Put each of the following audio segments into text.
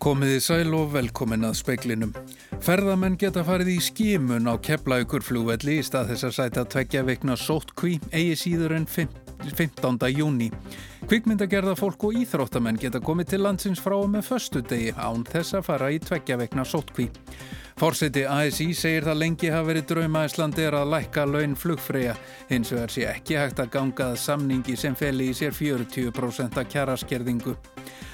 Komiði sæl og velkomin að speiklinum. Ferðamenn geta farið í skimun á keflaugur flúvelli í stað þess að sæta tveggja veikna sóttkví eigi síður en 15. júni. Kvikmyndagerða fólk og íþróttamenn geta komið til landsins frá með förstu degi án þess að fara í tveggja veikna sóttkví. Fórseti ASI segir það lengi hafa verið drauma Íslandi er að lækka laun flugfreyja hins vegar sé ekki hægt að gangað samningi sem feli í sér 40% að kjara skerðingu.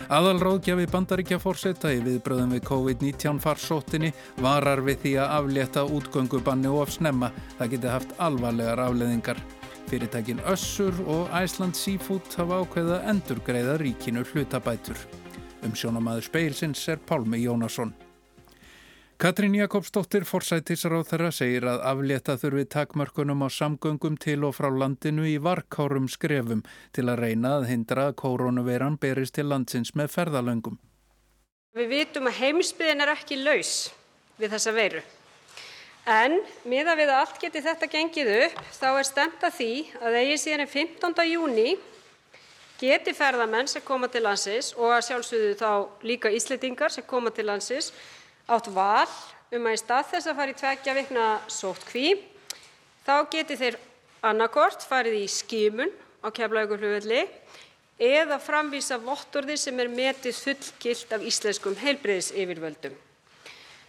Aðalráðgjafi bandaríkja fórseta í viðbröðum við COVID-19 farsóttinni varar við því að aflétta útgöngubanni og afsnemma. Það geti haft alvarlegar afleðingar. Fyrirtækin Össur og Æsland Seafood hafa ákveða endur greiða ríkinu hlutabætur. Um sjónamaður speilsins er Pálmi Jónasson. Katrín Jakobsdóttir forsætisráð þeirra segir að aflétta þurfi takmörkunum á samgöngum til og frá landinu í varkárum skrefum til að reyna að hindra að koronaviran berist til landsins með ferðalöngum. Við vitum að heimsbyðin er ekki laus við þessa veiru. En miða við að allt geti þetta gengið upp þá er stemt að því að eigi síðan 15. júni geti ferðamenn sem koma til landsins og að sjálfsögðu þá líka íslitingar sem koma til landsins átt val um að í stað þess að fara í tveggja vikna sóttkví þá geti þeir annarkort farið í skimun á Keflavíkurflugvelli eða framvísa vottorði sem er metið fullgilt af íslenskum heilbreyðisyfirvöldum.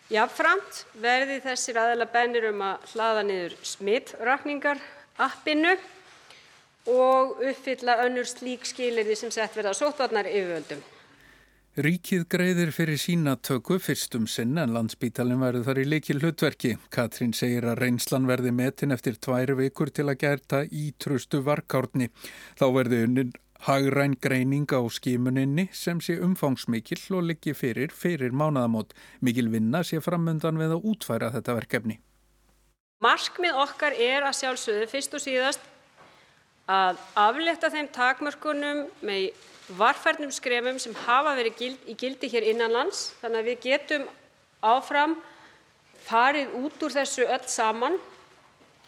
Jafnframt verði þessir aðeila bennir um að hlaða niður smittrakningar appinu og uppfylla önnur slík skilirði sem sett verða á sóttvarnar yfirvöldum. Ríkið greiðir fyrir sína tökku fyrstum sinn en landsbítalinn verður þar í leikil hlutverki. Katrín segir að reynslan verði metin eftir tvær vikur til að gerta í trustu varkárni. Þá verði unnin hagræn greining á skimuninni sem sé umfangsmikil og liggi fyrir fyrir mánaðamót. Mikil vinna sé framöndan við að útfæra þetta verkefni. Markmið okkar er að sjálfsögðu fyrst og síðast að afletta þeim takmörkunum með varfærnum skrefum sem hafa verið í gildi hér innan lands. Þannig að við getum áfram farið út úr þessu öll saman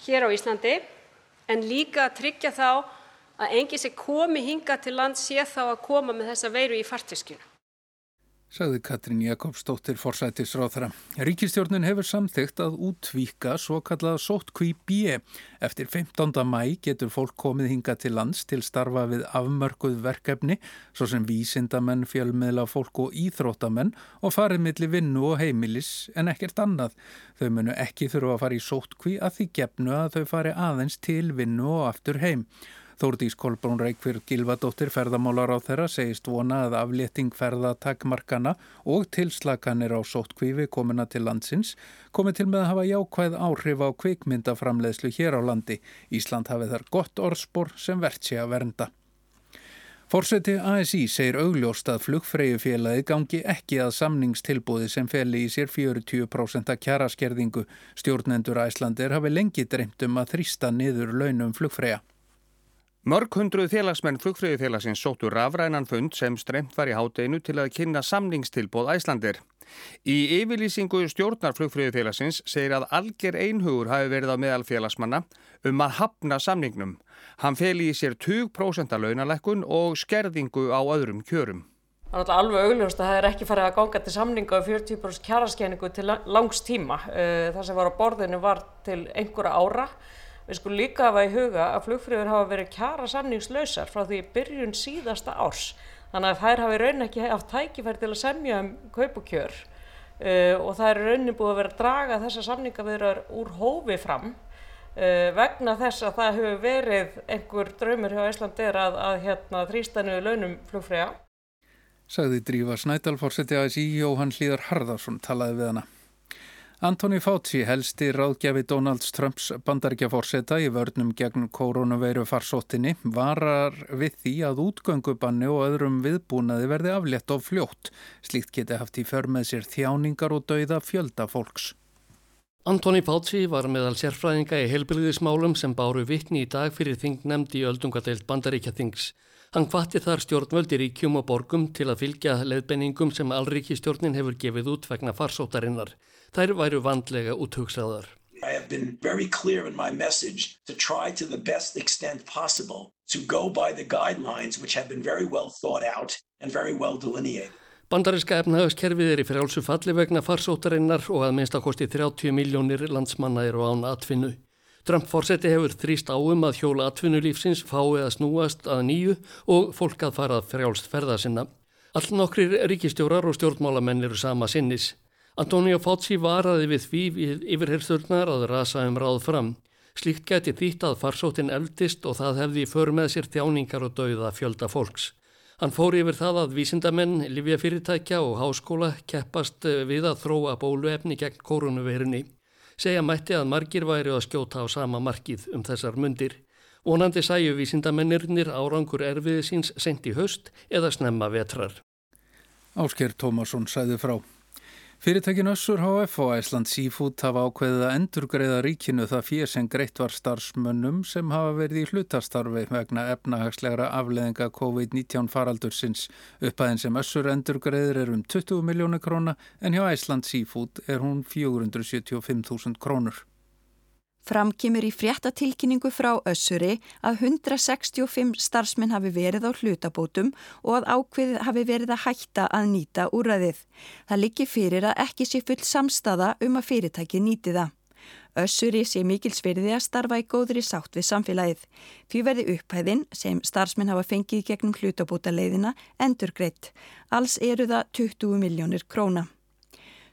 hér á Íslandi en líka að tryggja þá að enginn sem komi hingað til lands sé þá að koma með þessa veiru í farteskinu sagði Katrín Jakobsdóttir forsætisráþara. Ríkistjórnin hefur samþygt að útvíka svo kallaða sóttkví B. Eftir 15. mæ getur fólk komið hinga til lands til starfa við afmörkuð verkefni, svo sem vísindamenn, fjölmiðla fólk og íþróttamenn og farið millir vinnu og heimilis en ekkert annað. Þau munu ekki þurfa að fara í sóttkví að því gefnu að þau fari aðeins til vinnu og aftur heim. Þórdís Kolbrún Reykjörg Gilvadóttir ferðamálar á þeirra segist vona að aflétting ferðatakmarkana og tilslaganir á sóttkvífi komina til landsins komi til með að hafa jákvæð áhrif á kvikmyndaframleðslu hér á landi. Ísland hafi þar gott orðspor sem verðt sé að vernda. Fórseti ASI segir augljóst að flugfreyjufélagi gangi ekki að samningstilbúði sem feli í sér 40% kjaraskerðingu. Stjórnendur Æslandir hafi lengi dreymt um að þrýsta niður launum flugfreyja. Mörg hundruð félagsmenn flugfröðufélagsins sóttu rafrænan fund sem stremt var í hátdeinu til að kynna samningstilbóð Æslandir. Í yfirlýsingu stjórnar flugfröðufélagsins segir að algjör einhugur hafi verið á meðal félagsmanna um að hafna samningnum. Hann fel í sér 20% launalekkun og skerðingu á öðrum kjörum. Það er alveg augljóst að það er ekki farið að ganga til samninga á 40% kjæraskenningu til langs tíma. Eh, það sem var á borðinu var til einhverja ára. Við skulum líka hafa í huga að flugfröður hafa verið kjara samningslausar frá því byrjun síðasta árs. Þannig að þær hafi raun ekki haft tækifæri til að semja um kaupukjör uh, og það er raunin búið að vera að draga þessa samningavirðar úr hófi fram uh, vegna þess að það hefur verið einhver draumur hjá Íslandir að, að hérna, þrýstanuðu launum flugfröða. Sagði Drífa Snædal fórseti að í Jóhann Hlíðar Harðarsson talaði við hana. Antoni Fauci helsti ráðgjafi Donalds Trumps bandaríkjaforseta í vörnum gegn koronaveiru farsóttinni varar við því að útgöngubanni og öðrum viðbúnaði verði aflétt of fljótt. Slíkt geti haft í för með sér þjáningar og dauða fjölda fólks. Antoni Fauci var meðal sérfræðinga í heilbyrðismálum sem báru vittni í dag fyrir þingnemdi í öldungadeilt bandaríkjathings. Hann hvatti þar stjórnvöldi ríkjum og borgum til að fylgja leðbenningum sem allríkistjórnin hefur gefið út vegna farsóttarinnar. Þær væru vandlega úthugsaðar. I have been very clear in my message to try to the best extent possible to go by the guidelines which have been very well thought out and very well delineated. Bandariska efnahagskerfið er í frjálsu falli vegna farsóttarinnar og að minnst að kosti 30 miljónir landsmanna eru án atvinnu. Trump-fórseti hefur þrýst áum að hjóla atvinnulífsins fái að snúast að nýju og fólk að fara frjálst ferða sinna. All nokkrir ríkistjórar og stjórnmálamenn eru sama sinnis. Antonio Fauci varaði við því yfirherðurnar að rasa um ráð fram. Slíkt geti þýtt að farsóttin eldist og það hefði för með sér þjáningar og dauða fjölda fólks. Hann fór yfir það að vísindamenn, livjafyrirtækja og háskóla keppast við að þróa bóluefni gegn koronavirinni. Segja mætti að margir væri að skjóta á sama markið um þessar mundir. Vonandi sæju vísindamennirnir árangur erfiði síns sent í höst eða snemma vetrar. Ásker Tómasson sæði frá. Fyrirtækin Össur HF og Æsland Seafood hafa ákveðið að endurgreiða ríkinu það fyrir sem greitt var starfsmönnum sem hafa verið í hlutastarfi vegna efnahagslegra afleðinga COVID-19 faraldursins. Upphæðin sem Össur endurgreiðir er um 20 miljónu króna en hjá Æsland Seafood er hún 475.000 krónur. Framkymur í fréttatilkynningu frá Össuri að 165 starfsmenn hafi verið á hlutabótum og að ákveðið hafi verið að hætta að nýta úræðið. Það liggi fyrir að ekki sé full samstaða um að fyrirtæki nýti það. Össuri sé mikilsverði að starfa í góðri sátt við samfélagið. Því verði upphæðin sem starfsmenn hafa fengið gegnum hlutabóta leiðina endur greitt. Alls eru það 20 miljónir króna.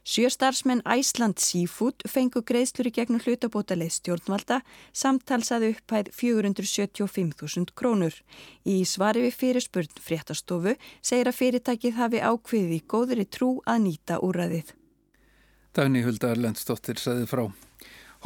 Sjöstarfsmenn Æsland Seafood fengu greiðslur í gegnum hlutabótaleið stjórnvalda samtalsaði upphæð 475.000 krónur. Í svari við fyrirspurn fréttastofu segir að fyrirtækið hafi ákveðið í góðri trú að nýta úræðið. Dagni Huldar Lendstóttir segði frá.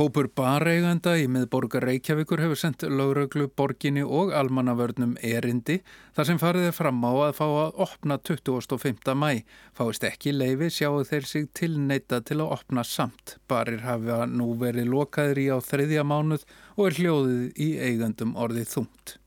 Hópur bareiganda í miðborgar Reykjavíkur hefur sendt lauröglu, borginni og almannavörnum erindi þar sem farið er fram á að fá að opna 25. mæ. Fáist ekki leifi sjáu þeir sig tilneita til að opna samt. Barir hafa nú verið lokaðir í á þriðja mánuð og er hljóðið í eigandum orðið þungt.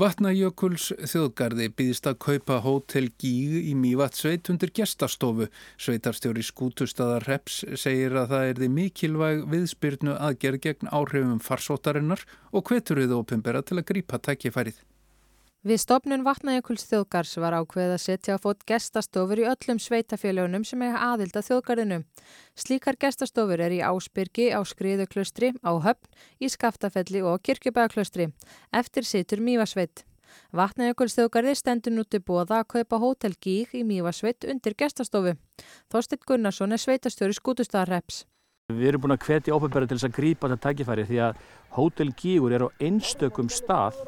Vatnajökuls þjóðgarði býðist að kaupa hótel Gíg í Mývatsveit undir gestastofu. Sveitarstjóri skútustada Reps segir að það er því mikilvæg viðspyrnu aðgerð gegn áhrifum farsótarinnar og hveturðið opimbera til að grípa tækifærið. Við stopnun vatnajökuls þjóðgars var ákveðið að setja á fót gestastofur í öllum sveitafélagunum sem er aðilda þjóðgarðinu. Slíkar gestastofur er í Ásbyrgi, á Skriðuklustri, á Höfn, í Skaftafelli og Kirkjubæðaklustri. Eftir situr Mývasveit. Vatnajökuls þjóðgarði stendur nú til bóða að kaupa hótel Gíg í Mývasveit undir gestastofu. Þorstitt Gunnarsson er sveitastöru skútustadarreps. Við erum búin að hvetja ópebæra til þess að grípa þetta tækifæri því að hótel Gígur er á einstökum stað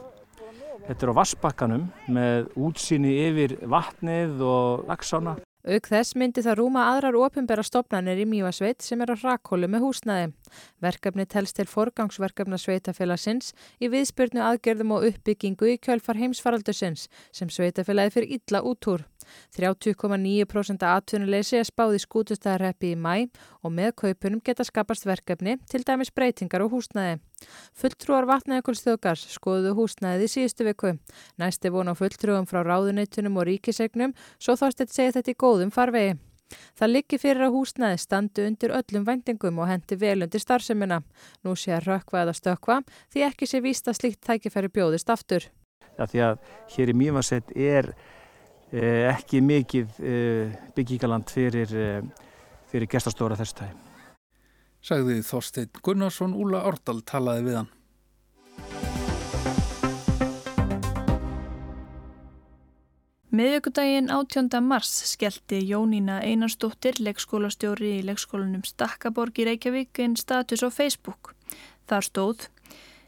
Þetta er á Vassbakkanum með útsýni yfir vatnið og lagsána. Auk þess myndi það rúma aðrar ofinbæra stopnarnir í Mývasveit sem er á rakkólu með húsnaði. Verkefni telst til forgangsverkefna sveitafélagsins í viðspyrnu aðgerðum og uppbyggingu í kjölfar heimsfaraldusins sem sveitafélagi fyrir illa útúr. 30,9% atvinnuleysi er spáð í skútustæðarreppi í mæ og með kaupunum geta skapast verkefni til dæmis breytingar og húsnæði. Fulltrúar vatnajökulsþjókars skoðuðu húsnæðið í síðustu viku. Næsti von á fulltrúum frá ráðuneytunum og ríkisegnum svo þóst þetta segja þetta í góðum farvegi. Það liggi fyrir að húsnæði standi undir öllum vendingum og hendi vel undir starfseminna. Nú sé að rökva eða stökva því ekki sé víst að slíkt tækifæri bjóðist aftur. Ja, því að hér í Mývarsett er ekki mikið eh, byggingaland fyrir, eh, fyrir gestastóra þessu tæg. Sagði Þorstein Gunnarsson, Úla Árdal talaði við hann. Miðjögudaginn 18. mars skellti Jónína Einarstóttir, leikskólastjóri í leikskólanum Stakkaborg í Reykjavík, einn status á Facebook. Þar stóð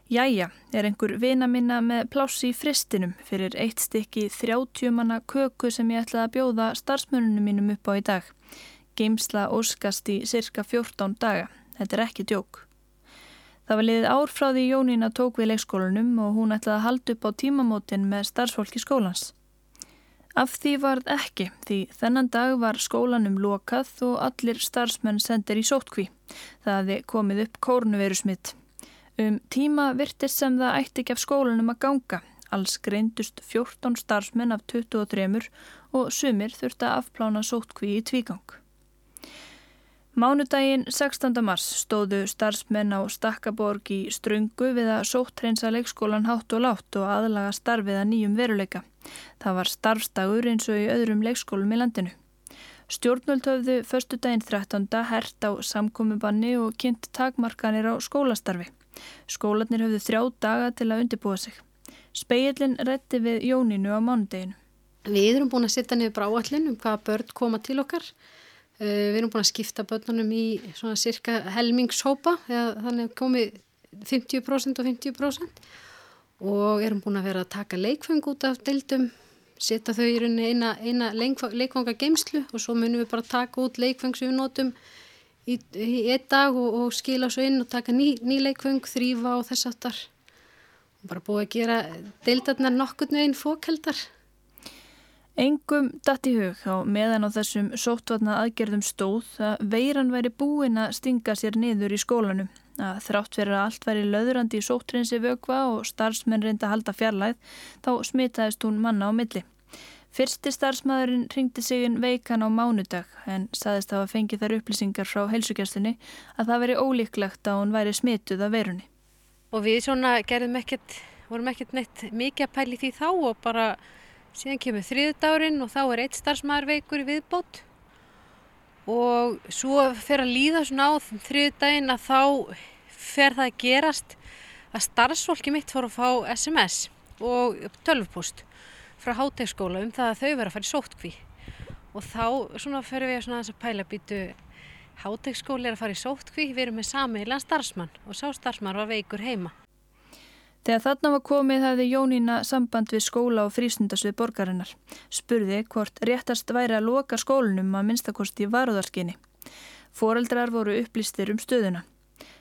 Jæja, er einhver vina minna með plássi í fristinum fyrir eitt stykki 30 manna köku sem ég ætlaði að bjóða starfsmörnunum mínum upp á í dag. Geimsla óskast í cirka 14 daga. Þetta er ekki djók. Það var liðið ár frá því Jónína tók við leikskólanum og hún ætlaði að halda upp á tímamótin með starfsfólki skólans. Af því varð ekki því þennan dag var skólanum lokað og allir starfsmenn sendir í sótkví. Það hefði komið upp kórnuveru smitt. Um tíma virtist sem það ætti ekki af skólanum að ganga. Alls greindust 14 starfsmenn af 23 og sumir þurfti að afplána sótkví í tvígang. Mánudaginn 16. mars stóðu starfsmenn á Stakkaborg í ströngu við að sóttreinsa leikskólan hátt og látt og aðlaga starfið að nýjum veruleika. Það var starfstagur eins og í öðrum leikskólum í landinu. Stjórnvöld höfðu förstu daginn 13. hert á samkomiðbanni og kynnt takmarkanir á skólastarfi. Skólanir höfðu þrjá daga til að undirbúa sig. Speillin rétti við Jóninu á mánudeginu. Við erum búin að setja niður bráallin um hvaða börn koma til okkar Eh, við erum búin að skipta börnunum í svona cirka helmingshópa þannig að komið 50% og 50% og erum búin að vera að taka leikfeng út af deildum, setja þau í rauninni eina, eina leikfanga geimslu og svo munum við bara taka út leikfeng sem við notum í, í einn dag og, og skila svo inn og taka ný, ný leikfeng, þrýfa og þess aftar og bara búið að gera deildarnar nokkur neginn fókeldar Engum datt í hug á meðan á þessum sóttvatna aðgerðum stóð að veiran væri búin að stinga sér niður í skólanum. Að þrátt fyrir að allt væri löðurandi í sóttrinsi vögva og starfsmenn reynda að halda fjarlæð þá smitaðist hún manna á milli. Fyrsti starfsmæðurinn ringdi sig inn veikan á mánudag en saðist að hafa fengið þær upplýsingar frá helsugjastunni að það veri ólíklegt að hún væri smituð af veirunni. Og við svona gerðum ekkert, vorum ekkert neitt mikið að pæli því þá og bara síðan kemur þriðdárinn og þá er eitt starfsmæður veikur í viðbót og svo fer að líða svona á þriðdægin að þá fer það að gerast að starfsfólki mitt fór að fá SMS og tölvpost frá hátegskóla um það að þau verða að fara í sótkví og þá svona ferum við svona að pæla býtu hátegskóli er að fara í sótkví við erum með samiðilega starfsmann og sá starfsmann var veikur heima Þegar þarna var komið hafði Jónína samband við skóla og frísundasvið borgarinnar. Spurði hvort réttast væri að loka skólunum að minnstakosti varuðarskinni. Fóreldrar voru upplýstir um stöðuna.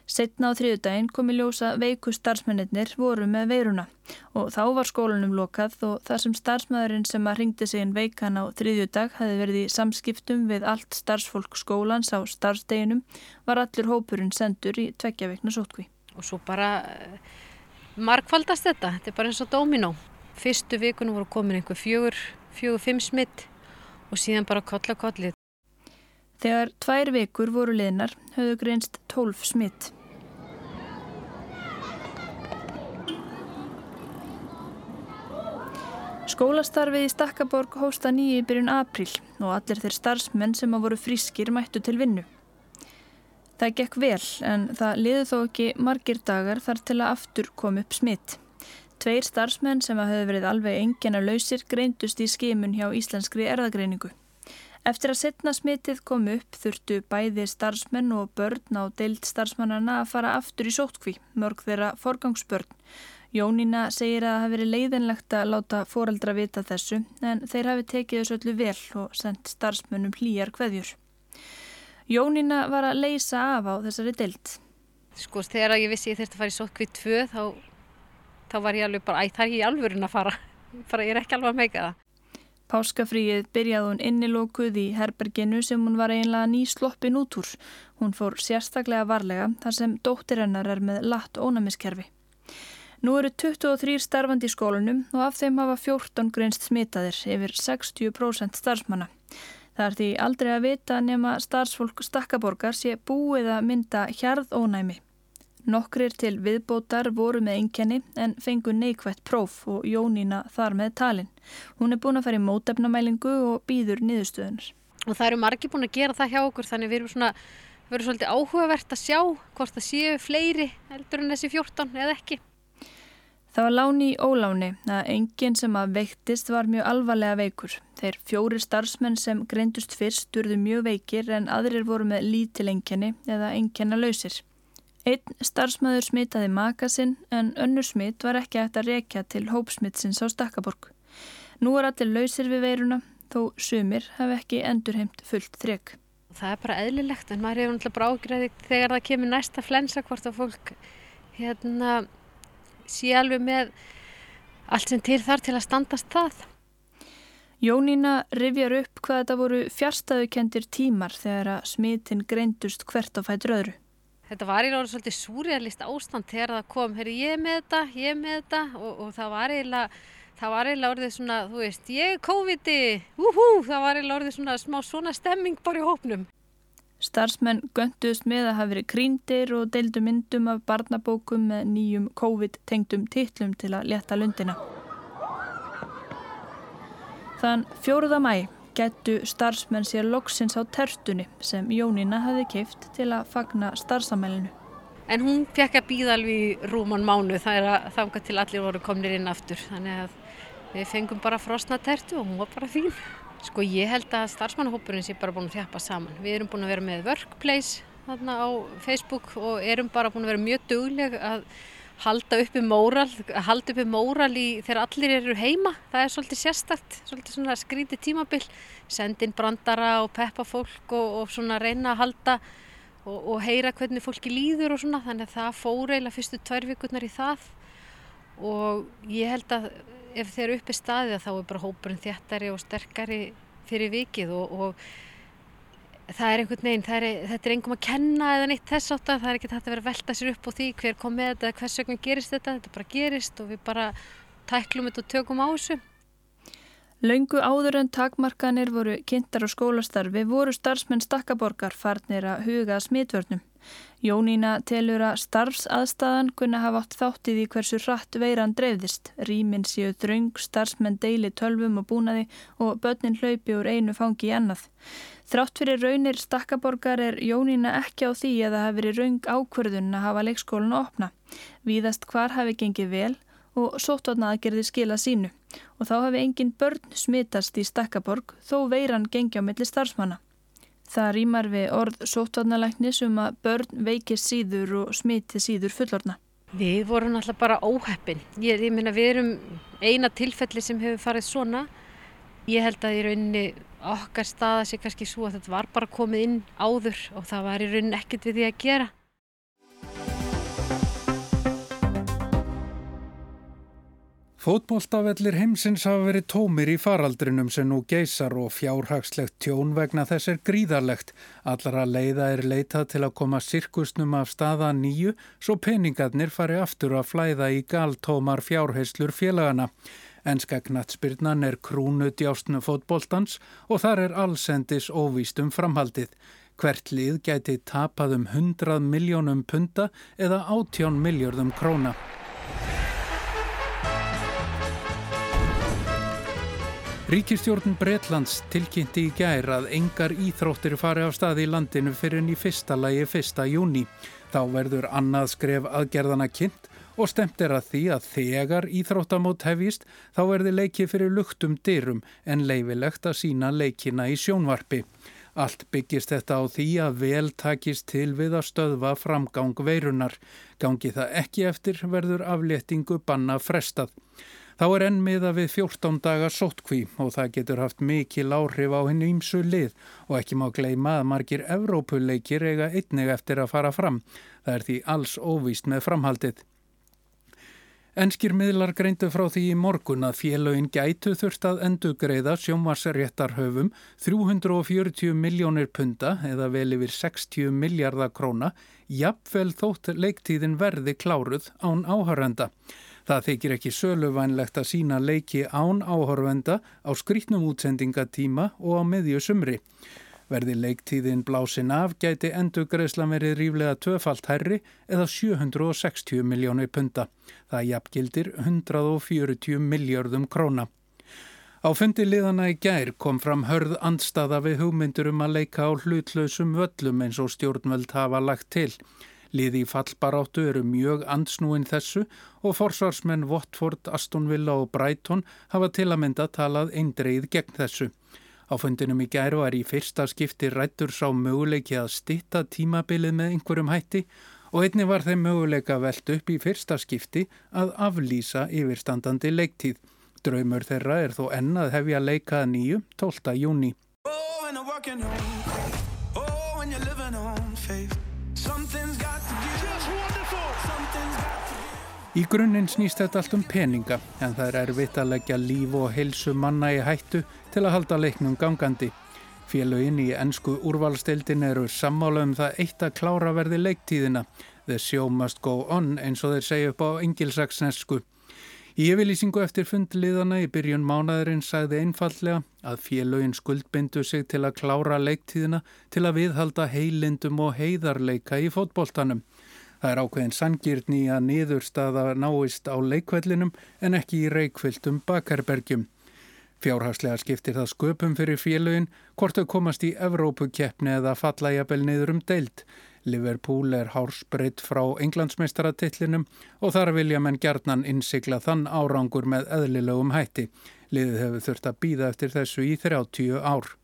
Setna á þriðudaginn komi ljósa veiku starfsmennir voru með veiruna og þá var skólunum lokað og þar sem starfsmæðurinn sem að ringdi sig inn veikan á þriðjudag hafi verið í samskiptum við allt starfsfólk skólans á starfsteginum var allur hópurinn sendur í tveggja veikna sótkví. Og svo bara markvaldast þetta, þetta er bara eins og dominó. Fyrstu vikunum voru komin einhver fjögur, fjögur, fimm smitt og síðan bara koll að kolli. Þegar tvær vikur voru liðnar höfðu greinst tólf smitt. Skólastarfið í Stakkaborg hósta nýju í byrjun april og allir þeir starfsmenn sem að voru frískir mættu til vinnu. Það gekk vel en það liði þó ekki margir dagar þar til að aftur kom upp smitt. Tveir starfsmenn sem að höfðu verið alveg engina lausir greindust í skimun hjá íslenskri erðagreiningu. Eftir að setna smittið kom upp þurftu bæði starfsmenn og börn á deild starfsmannana að fara aftur í sótkví, mörg þeirra forgangsbörn. Jónína segir að það hafi verið leiðinlegt að láta foreldra vita þessu en þeir hafi tekið þessu öllu vel og sendt starfsmennum hlýjar hveðjur. Jónína var að leysa af á þessari deilt. Sko þegar ég vissi ég þurfti að fara í sótkvið tvö þá, þá var ég alveg bara, æ það er ekki alvörun að fara, ég er ekki alveg að meika það. Páskafríið byrjaði hún innilókuð í herberginu sem hún var einlega ný sloppin út úr. Hún fór sérstaklega varlega þar sem dóttir hennar er með latt ónæmiskerfi. Nú eru 23 starfandi í skólunum og af þeim hafa 14 greinst smitaðir yfir 60% starfsmanna. Það er því aldrei að vita nema starfsfólk stakkaborgar sé búið að mynda hjarðónæmi. Nokkrir til viðbótar voru með einkenni en fengu neikvægt próf og Jónína þar með talin. Hún er búin að fara í mótefnamælingu og býður niðurstöðunar. Og það eru margi búin að gera það hjá okkur þannig við erum svona, við erum svolítið áhugavert að sjá hvort það séu fleiri eldur en þessi 14 eða ekki. Það var láni í óláni að enginn sem að veiktist var mjög alvarlega veikur. Þeir fjóri starfsmenn sem greindust fyrst durðu mjög veikir en aðrir voru með lítil engjani eða engjana lausir. Einn starfsmæður smitaði makasinn en önnur smitt var ekki eftir að rekja til hópsmittsins á Stakkaborg. Nú er allir lausir við veiruna þó sumir hafi ekki endurheimt fullt þrek. Það er bara eðlilegt en maður hefur náttúrulega brágræði þegar það kemur næsta flensa hvort að fólk hérna sé alveg með allt sem til þar til að standast það. Jónína rifjar upp hvað þetta voru fjárstæðukendir tímar þegar að smitin greindust hvert á fætur öðru. Þetta var í ráður svolítið súrealist ástand þegar það kom, herri ég með þetta, ég með þetta og, og það var eiginlega, það var eiginlega orðið svona, þú veist, ég er COVID-i, úhú, það var eiginlega orðið svona smá svona stemming bara í hópnum. Starfsmenn göndust með að hafa verið kríndir og deildu myndum af barnabókum með nýjum COVID-tengdum titlum til að leta lundina. Þann fjóruða mæ getu starfsmenn sér loksins á tertunni sem Jónína hafi keift til að fagna starfsamælinu. En hún fekk að býða alveg í rúman mánu það er að þanga til allir voru komnir inn aftur. Þannig að við fengum bara frosna tertu og hún var bara fín. Sko ég held að starfsmannahópurinn sé bara búin að þjapa saman. Við erum búin að vera með workplace þarna á Facebook og erum bara búin að vera mjög dugleg að halda uppi móral, halda uppi móral í þegar allir eru heima. Það er svolítið sérstakt, svolítið svona skrítið tímabill. Sendin brandara og peppa fólk og, og svona reyna að halda og, og heyra hvernig fólki líður og svona. Þannig að það fór eiginlega fyrstu tvær vikurnar í það og ég held að ef þeir eru uppi staðið þá er bara hópurinn þjættari og sterkari fyrir vikið og, og það er einhvern veginn, er, þetta er einhverjum að kenna eða neitt þess átt að það er ekki þetta að vera að velta sér upp á því hver kom með þetta, hvers vegna gerist þetta, þetta bara gerist og við bara tæklum þetta og tökum á þessu. Laungu áður en takmarkanir voru kynntar á skólastarfi voru starfsmenn stakkaborgar farnir að huga smitvörnum. Jónína telur að starfsaðstæðan kunna hafa átt þáttið í hversu hratt veiran dreifðist. Rýminn séu þraung, starfsmenn deili tölvum og búnaði og börnin hlaupi úr einu fangi í annað. Þrátt fyrir raunir stakkaborgar er Jónína ekki á því að það hafi verið raung ákverðun að hafa leikskólinu opna. Víðast hvar hafi gengið vel og sóttvarna aðgerði skila sínu og þá hafi engin börn smitast í stakkaborg þó veiran gengi á milli starfsmanna. Það rýmar við orð sóttvarnalæknis um að börn veikir síður og smiti síður fullorna. Við vorum alltaf bara óheppin. Ég, ég minna við erum eina tilfelli sem hefur farið svona. Ég held að í rauninni okkar staða sé kannski svo að þetta var bara komið inn áður og það var í rauninni ekkert við því að gera. Fótbóltavellir heimsins hafa verið tómir í faraldrinum sem nú geysar og fjárhagslegt tjón vegna þess er gríðarlegt. Allara leiða er leitað til að koma sirkusnum af staða nýju svo peningarnir fari aftur að flæða í galtómar fjárheyslur félagana. Enska knatsbyrnan er krúnu djástnu fótbóltans og þar er allsendis óvíst um framhaldið. Hvert lið gæti tapað um 100 miljónum punta eða 18 miljardum króna. Ríkistjórn Breitlands tilkynnti í gær að engar íþróttir fari á staði í landinu fyrir enn í fyrsta lagi fyrsta júni. Þá verður annað skref aðgerðana kynnt og stemt er að því að þegar íþróttamót hefist þá verði leiki fyrir luktum dyrum en leifilegt að sína leikina í sjónvarpi. Allt byggist þetta á því að vel takist til við að stöðva framgang veirunar. Gangi það ekki eftir verður afléttingu banna frestað. Þá er enn miða við 14 dagar sóttkví og það getur haft mikil áhrif á henni ímsu lið og ekki má gleima að margir Evrópuleikir eiga einnig eftir að fara fram. Það er því alls óvíst með framhaldið. Enskir miðlar greindu frá því í morgun að félögin gætu þurft að endugreiða sjómasréttarhöfum 340 miljónir punta eða vel yfir 60 miljardar króna, jafnvel þótt leiktíðin verði kláruð án áhörenda. Það þykir ekki söluvænlegt að sína leiki án áhorfenda á skrítnum útsendingatíma og á meðju sumri. Verði leiktíðin blásin af gæti endur greiðsla verið ríflega tvöfalt herri eða 760 miljónir punta. Það jafngildir 140 miljardum króna. Á fundi liðana í gær kom fram hörð andstaða við hugmyndur um að leika á hlutlausum völlum eins og stjórnveld hafa lagt til. Liði í fallbaráttu eru mjög ansnúin þessu og forsvarsmenn Watford, Aston Villa og Brighton hafa til að mynda talað eindreið gegn þessu. Á fundinum í gæru er í fyrsta skipti rættur sá möguleiki að stitta tímabilið með einhverjum hætti og einni var þeim möguleika veld upp í fyrsta skipti að aflýsa yfirstandandi leiktíð. Draumur þeirra er þó ennað hefja leikað nýju 12. júni. Oh, Í grunninn snýst þetta allt um peninga en það er erfitt að leggja líf og heilsu manna í hættu til að halda leiknum gangandi. Félögin í ennsku úrvalstildin eru sammála um það eitt að klára verði leiktíðina. The show must go on eins og þeir segja upp á engilsaksnesku. Í yfirlýsingu eftir fundliðana í byrjun mánaðurinn sagði einfallega að félögin skuldbindu sig til að klára leiktíðina til að viðhalda heilindum og heiðarleika í fótboltanum. Það er ákveðin sangirni að niðurstaða náist á leikvellinum en ekki í reikvildum bakarbergjum. Fjárhagslega skiptir það sköpum fyrir félögin hvort þau komast í Evrópukeppni eða falla jafnvel niður um deilt. Liverpool er hársbreytt frá englandsmeistaratillinum og þar vilja menn gerðnan innsikla þann árangur með eðlilegum hætti. Liðið hefur þurft að býða eftir þessu í 30 ár.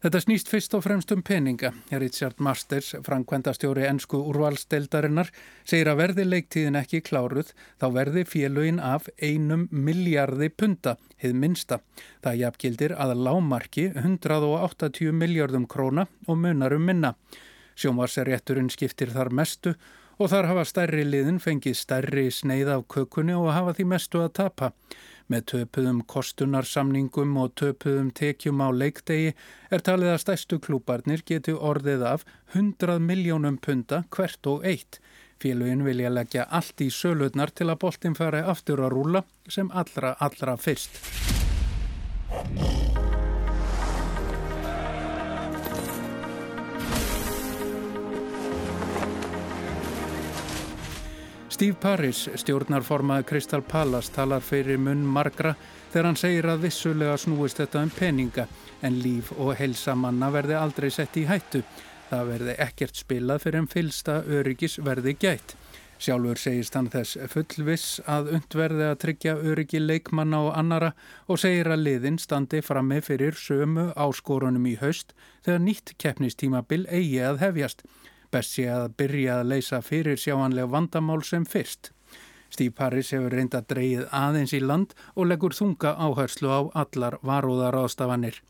Þetta snýst fyrst og fremst um peninga. Richard Masters, framkvæmdastjóri ennsku úrvalsteldarinnar, segir að verði leiktíðin ekki kláruð þá verði félögin af einum miljardi punta, hið minsta. Það jafngildir að lámarki 180 miljardum króna og munarum minna. Sjónvarserétturinn skiptir þar mestu og þar hafa stærri liðin fengið stærri sneið af kökunni og hafa því mestu að tapa. Með töpuðum kostunarsamningum og töpuðum tekjum á leikdegi er talið að stærstu klúbarnir geti orðið af 100 miljónum punta hvert og eitt. Félugin vilja leggja allt í sölutnar til að boltin fari aftur að rúla sem allra allra fyrst. Steve Parris, stjórnarformað Crystal Palace, talar fyrir munn margra þegar hann segir að vissulega snúist þetta um peninga en líf og heilsamanna verði aldrei sett í hættu. Það verði ekkert spilað fyrir en fylsta öryggis verði gætt. Sjálfur segist hann þess fullviss að undverði að tryggja öryggi leikmanna og annara og segir að liðin standi frammi fyrir sömu áskorunum í haust þegar nýtt keppnistímabil eigi að hefjast. Best sé að byrja að leysa fyrir sjáanlega vandamál sem fyrst. Steve Harris hefur reynda dreyið aðeins í land og leggur þunga áherslu á allar varúðar ástafanir.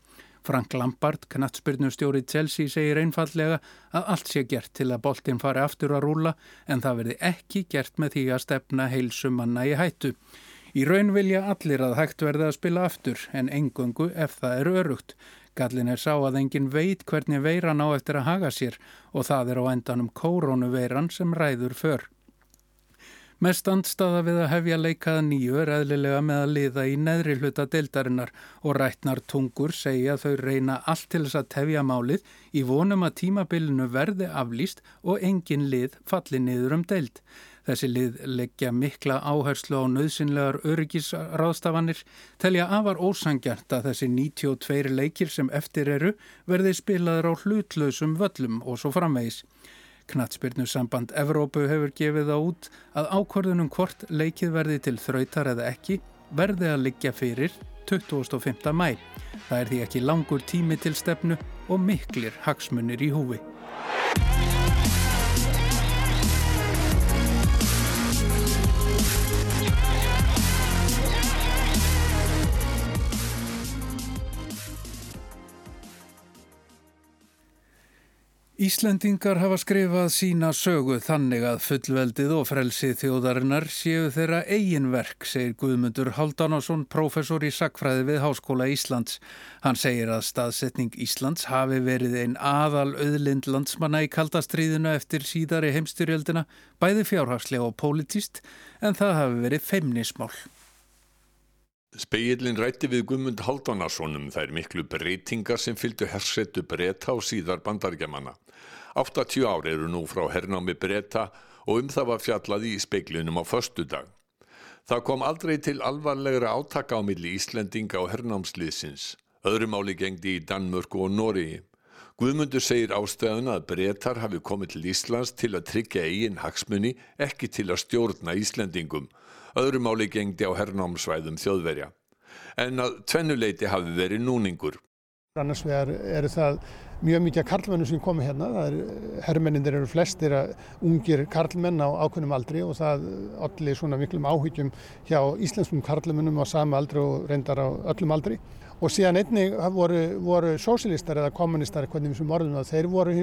Frank Lampard, knatsbyrnustjóri Chelsea, segir einfallega að allt sé gert til að boltin fari aftur að rúla en það verði ekki gert með því að stefna heilsumanna í hættu. Í raun vilja allir að hægt verði að spila aftur en engungu ef það er örugt. Gallin er sá að engin veit hvernig veiran á eftir að haga sér og það er á endanum kórónuveiran sem ræður för. Mest andstaða við að hefja leikaða nýju er eðlilega með að liða í neðri hluta deildarinnar og rætnar tungur segja að þau reyna allt til þess að tefja málið í vonum að tímabilinu verði aflýst og engin lið falli niður um deild. Þessi lið leggja mikla áherslu á nöðsynlegar öryggisráðstafanir, telja afar ósangjart að þessi 92 leikir sem eftir eru verði spilaður á hlutlausum völlum og svo framvegis. Knatsbyrnu samband Evrópu hefur gefið á út að ákvörðunum hvort leikið verði til þrautar eða ekki verði að liggja fyrir 25. mæ. Það er því ekki langur tími til stefnu og miklir hagsmunir í húfi. Íslendingar hafa skrifað sína sögu þannig að fullveldið og frelsið þjóðarinnar séu þeirra eiginverk, segir Guðmundur Haldánásson, professor í sakfræði við Háskóla Íslands. Hann segir að staðsetning Íslands hafi verið einn aðal auðlind landsmanna í kaldastriðinu eftir síðari heimstyrjöldina, bæði fjárhagslega og politist, en það hafi verið feimnismál. Speillin rætti við Guðmund Haldanarssonum um þær miklu breytingar sem fylgdu hersetu breyta og síðar bandaríkjamanna. 80 ár eru nú frá hernámi breyta og um það var fjallað í speiklinum á förstu dag. Það kom aldrei til alvarlegra átaka á milli Íslendinga og hernámsliðsins. Öðrumáli gengdi í Danmörku og Nóriði. Guðmundur segir ástöðuna að breytar hafi komið til Íslands til að tryggja eigin hagsmunni, ekki til að stjórna Íslendingum öðru máli gengdi á hernámsvæðum þjóðverja. En að tvennuleiti hafi verið núningur. Annars vegar eru það mjög mikið karlmennu sem komi hérna. Er, herrmennindir eru flestir ungir karlmenn á ákveðnum aldri og það allir svona miklum áhyggjum hjá íslenskum karlmennum á sama aldri og reyndar á öllum aldri. Og síðan einnig voru, voru sósilistar eða kommunistar, hvernig við sem orðum það, þeir voru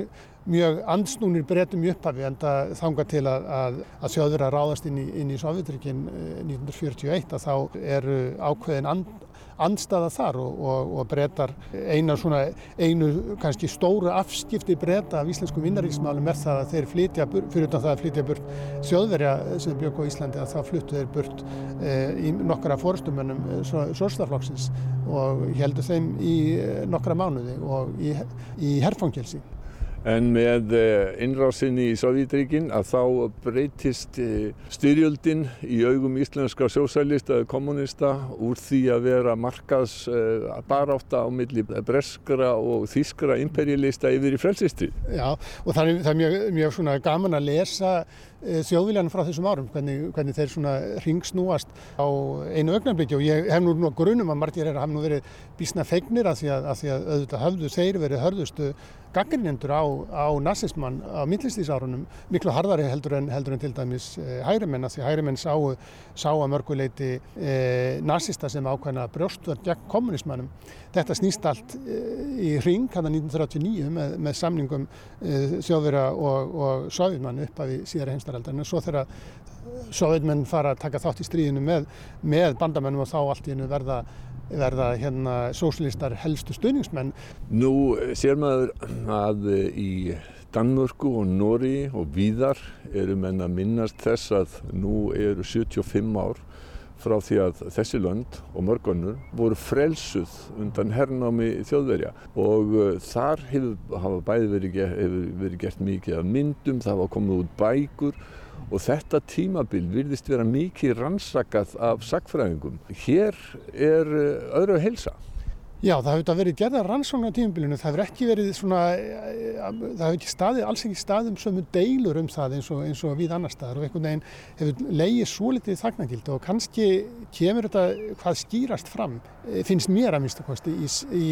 mjög andsnúnir breytum í upphafi en það þanga til að, að, að þjóður að ráðast inn í, í Sovjetrikinn 1941 að þá eru ákveðin and, andstaða þar og, og, og breytar einu, svona, einu kannski stóru afskipti breyta af íslenskum vinnaríksmálum er það að þeir flytja, fyrir utan það að flytja burt þjóðverja sem bjög á Íslandi að þá fluttu þeir burt e, í nokkara fórstumönnum e, Sórstaflokksins og heldur þeim í e, nokkara mánuði og í, í herfangelsi. En með eh, innrásinni í Sovjetríkin að þá breytist eh, styrjöldin í augum íslenska sjósælista eða kommunista úr því að vera markaðs eh, baráta á milli breskra og þískra imperialista yfir í frelsistri. Já og það er, það er mjög, mjög gaman að lesa þjóðviljan frá þessum árum, hvernig, hvernig þeir svona ringsnúast á einu augnarbyggi og ég hef nú grunum að margir er að hafa nú verið bísna feignir að því að, að, því að auðvitað hafðu þeir verið hörðustu gaggrinjendur á, á nazismann á millistísárunum miklu harðari heldur en, heldur en til dæmis e, hægrimenn að því hægrimenn sáu, sá að mörguleiti e, nazista sem ákvæmna brjóstverð gegn kommunismannum. Þetta snýst allt e, í hring hann að 1939 með, með samningum e, þjóðverða og, og sovjetmann upp af í síðara heimstaraldar en svo þegar sovjetmenn fara að taka þátt í stríðinu með, með bandamennum og þá allt í hennu verða verða hérna sóslistar helstu stöðningsmenn. Nú sér maður að í Danmörku og Nóri og víðar eru menn að minnast þess að nú eru 75 ár frá því að þessi lönd og mörgunnur voru frelsuð undan hernámi þjóðverja og uh, þar hefur, hafa bæði verið, hefur verið gert mikið af myndum, það hafa komið út bækur og þetta tímabil virðist vera mikið rannsakað af sagfræðingum. Hér er eh, öðru heilsa. Já, það hefur verið gerða rannsókn á tímabilinu, það hefur ekki verið svona, eh, það hefur ekki staðið, alls ekki staðið um sömu deilur um það eins og, eins og við annar staðar og einhvern veginn hefur leiðið svo litið þagnagildi og kannski kemur þetta hvað skýrast fram, eh, finnst mér að minnstakosti í, í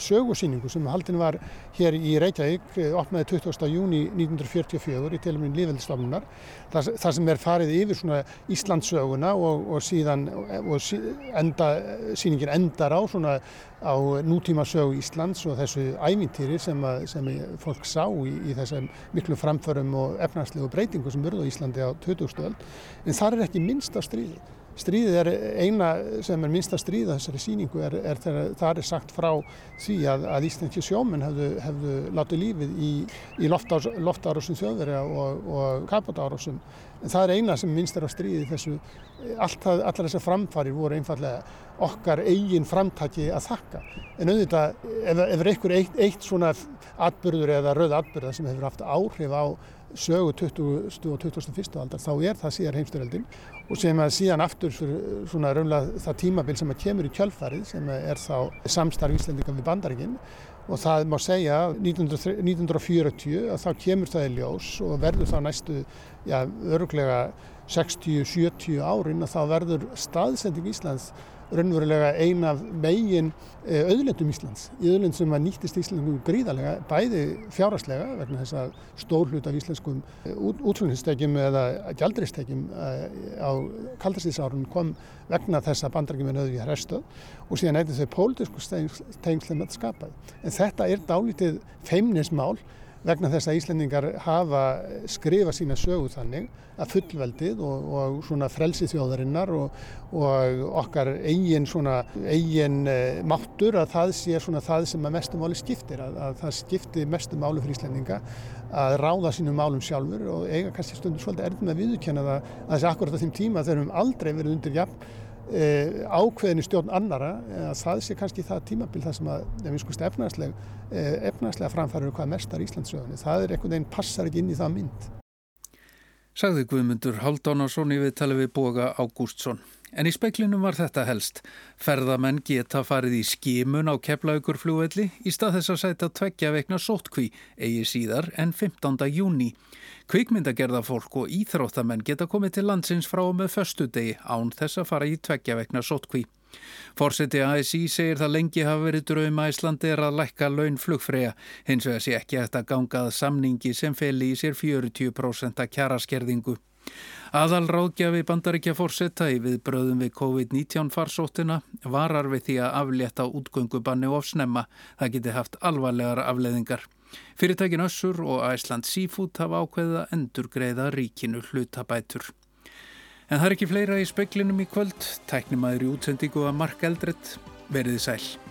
sögursýningu sem haldin var hér í Reykjavík, opnaði 20. júni 1944 í teluminn Líðveldistofnunar þar, þar sem er farið yfir svona Íslandsöguna og, og síðan og sí, enda, síningin endar á svona á nútíma sögu Íslands og þessu ævintýri sem, að, sem fólk sá í, í þessum miklu framförum og efnarslegu breytingu sem verður á Íslandi á 2000. öld en þar er ekki minnst á stríði Stríðið er eina sem er minnsta stríða þessari síningu er, er þegar það er sagt frá því að, að Íslandski sjóminn hefðu, hefðu látið lífið í, í loftárásum þjóðverja og, og kapotárásum. En það er eina sem minnst er á stríði þessu, allt, allar þessar framfarir voru einfallega okkar eigin framtaki að þakka. En auðvitað ef, ef er einhver eitt, eitt svona atbyrður eða rauð atbyrða sem hefur haft áhrif á sögu 20. og 21. aldar þá er það síðar heimsturöldin og sem að síðan aftur svona raunlega það tímabil sem að kemur í kjölfarið sem er þá samstarf Íslandingar við bandaríkinn og það má segja 1940 að þá kemur það í ljós og verður þá næstu ja, öruglega 60-70 árin að þá verður staðsending Íslands raunverulega ein af megin eh, auðlendum Íslands. Í auðlend sem að nýttist Íslandum gríðarlega, bæði fjáraslega vegna þess að stór hlut af íslenskum eh, útflutningstekjum eða gjaldristekjum eh, á kaldarstíðsárun kom vegna þess að bandarækjum er auðvitað hrestöð og síðan eitthvað þau pólitísku tengslum að skapað. En þetta er dálítið feimnismál vegna þess að Íslendingar hafa skrifað sína sögu þannig að fullveldið og, og svona frelsi þjóðarinnar og, og okkar eigin svona eigin uh, máttur að það sé svona það sem að mestum máli skiptir að, að það skiptir mestum máli fyrir Íslendinga að ráða sínum málum sjálfur og eiga kannski stundur svolítið erfum að viðkjöna það að þessi akkurat á þeim tíma þegar við höfum aldrei verið undir jafn e, ákveðinu stjórn annara að það sé kannski það tímabil það sem að, ef við skoðum efnagslega, e, efnagslega framfærir hvað mestar Íslandsögunni, það er einhvern veginn passar ekki inn í það mynd. Sagði Guðmundur Haldánarsson í viðtali við boga Ágústsson. En í speiklinum var þetta helst. Ferðamenn geta farið í skimun á keflaugur í stað þess að sæta tveggja veikna sótkví eigi síðar en 15. júni. Kvikmyndagerðafólk og íþróttamenn geta komið til landsins frá með föstu degi án þess að fara í tveggja vegna sótkví. Fórseti ASI segir það lengi hafa verið drauma Íslandi er að lækka laun flugfræja, hins vegar sé ekki eftir að gangað samningi sem feli í sér 40% kjaraskerðingu. Aðal ráðgjafi bandaríkja fórsetta í viðbröðum við COVID-19 farsóttina varar við því að aflétta útgöngubanni og snemma. Það geti haft alvarlegar afleðingar. Fyrirtækin Össur og Æsland Seafood hafa ákveðið að endur greiða ríkinu hlutabætur. En það er ekki fleira í speklinum í kvöld. Tæknimaður í útsendingu að Mark Eldredd veriði sæl.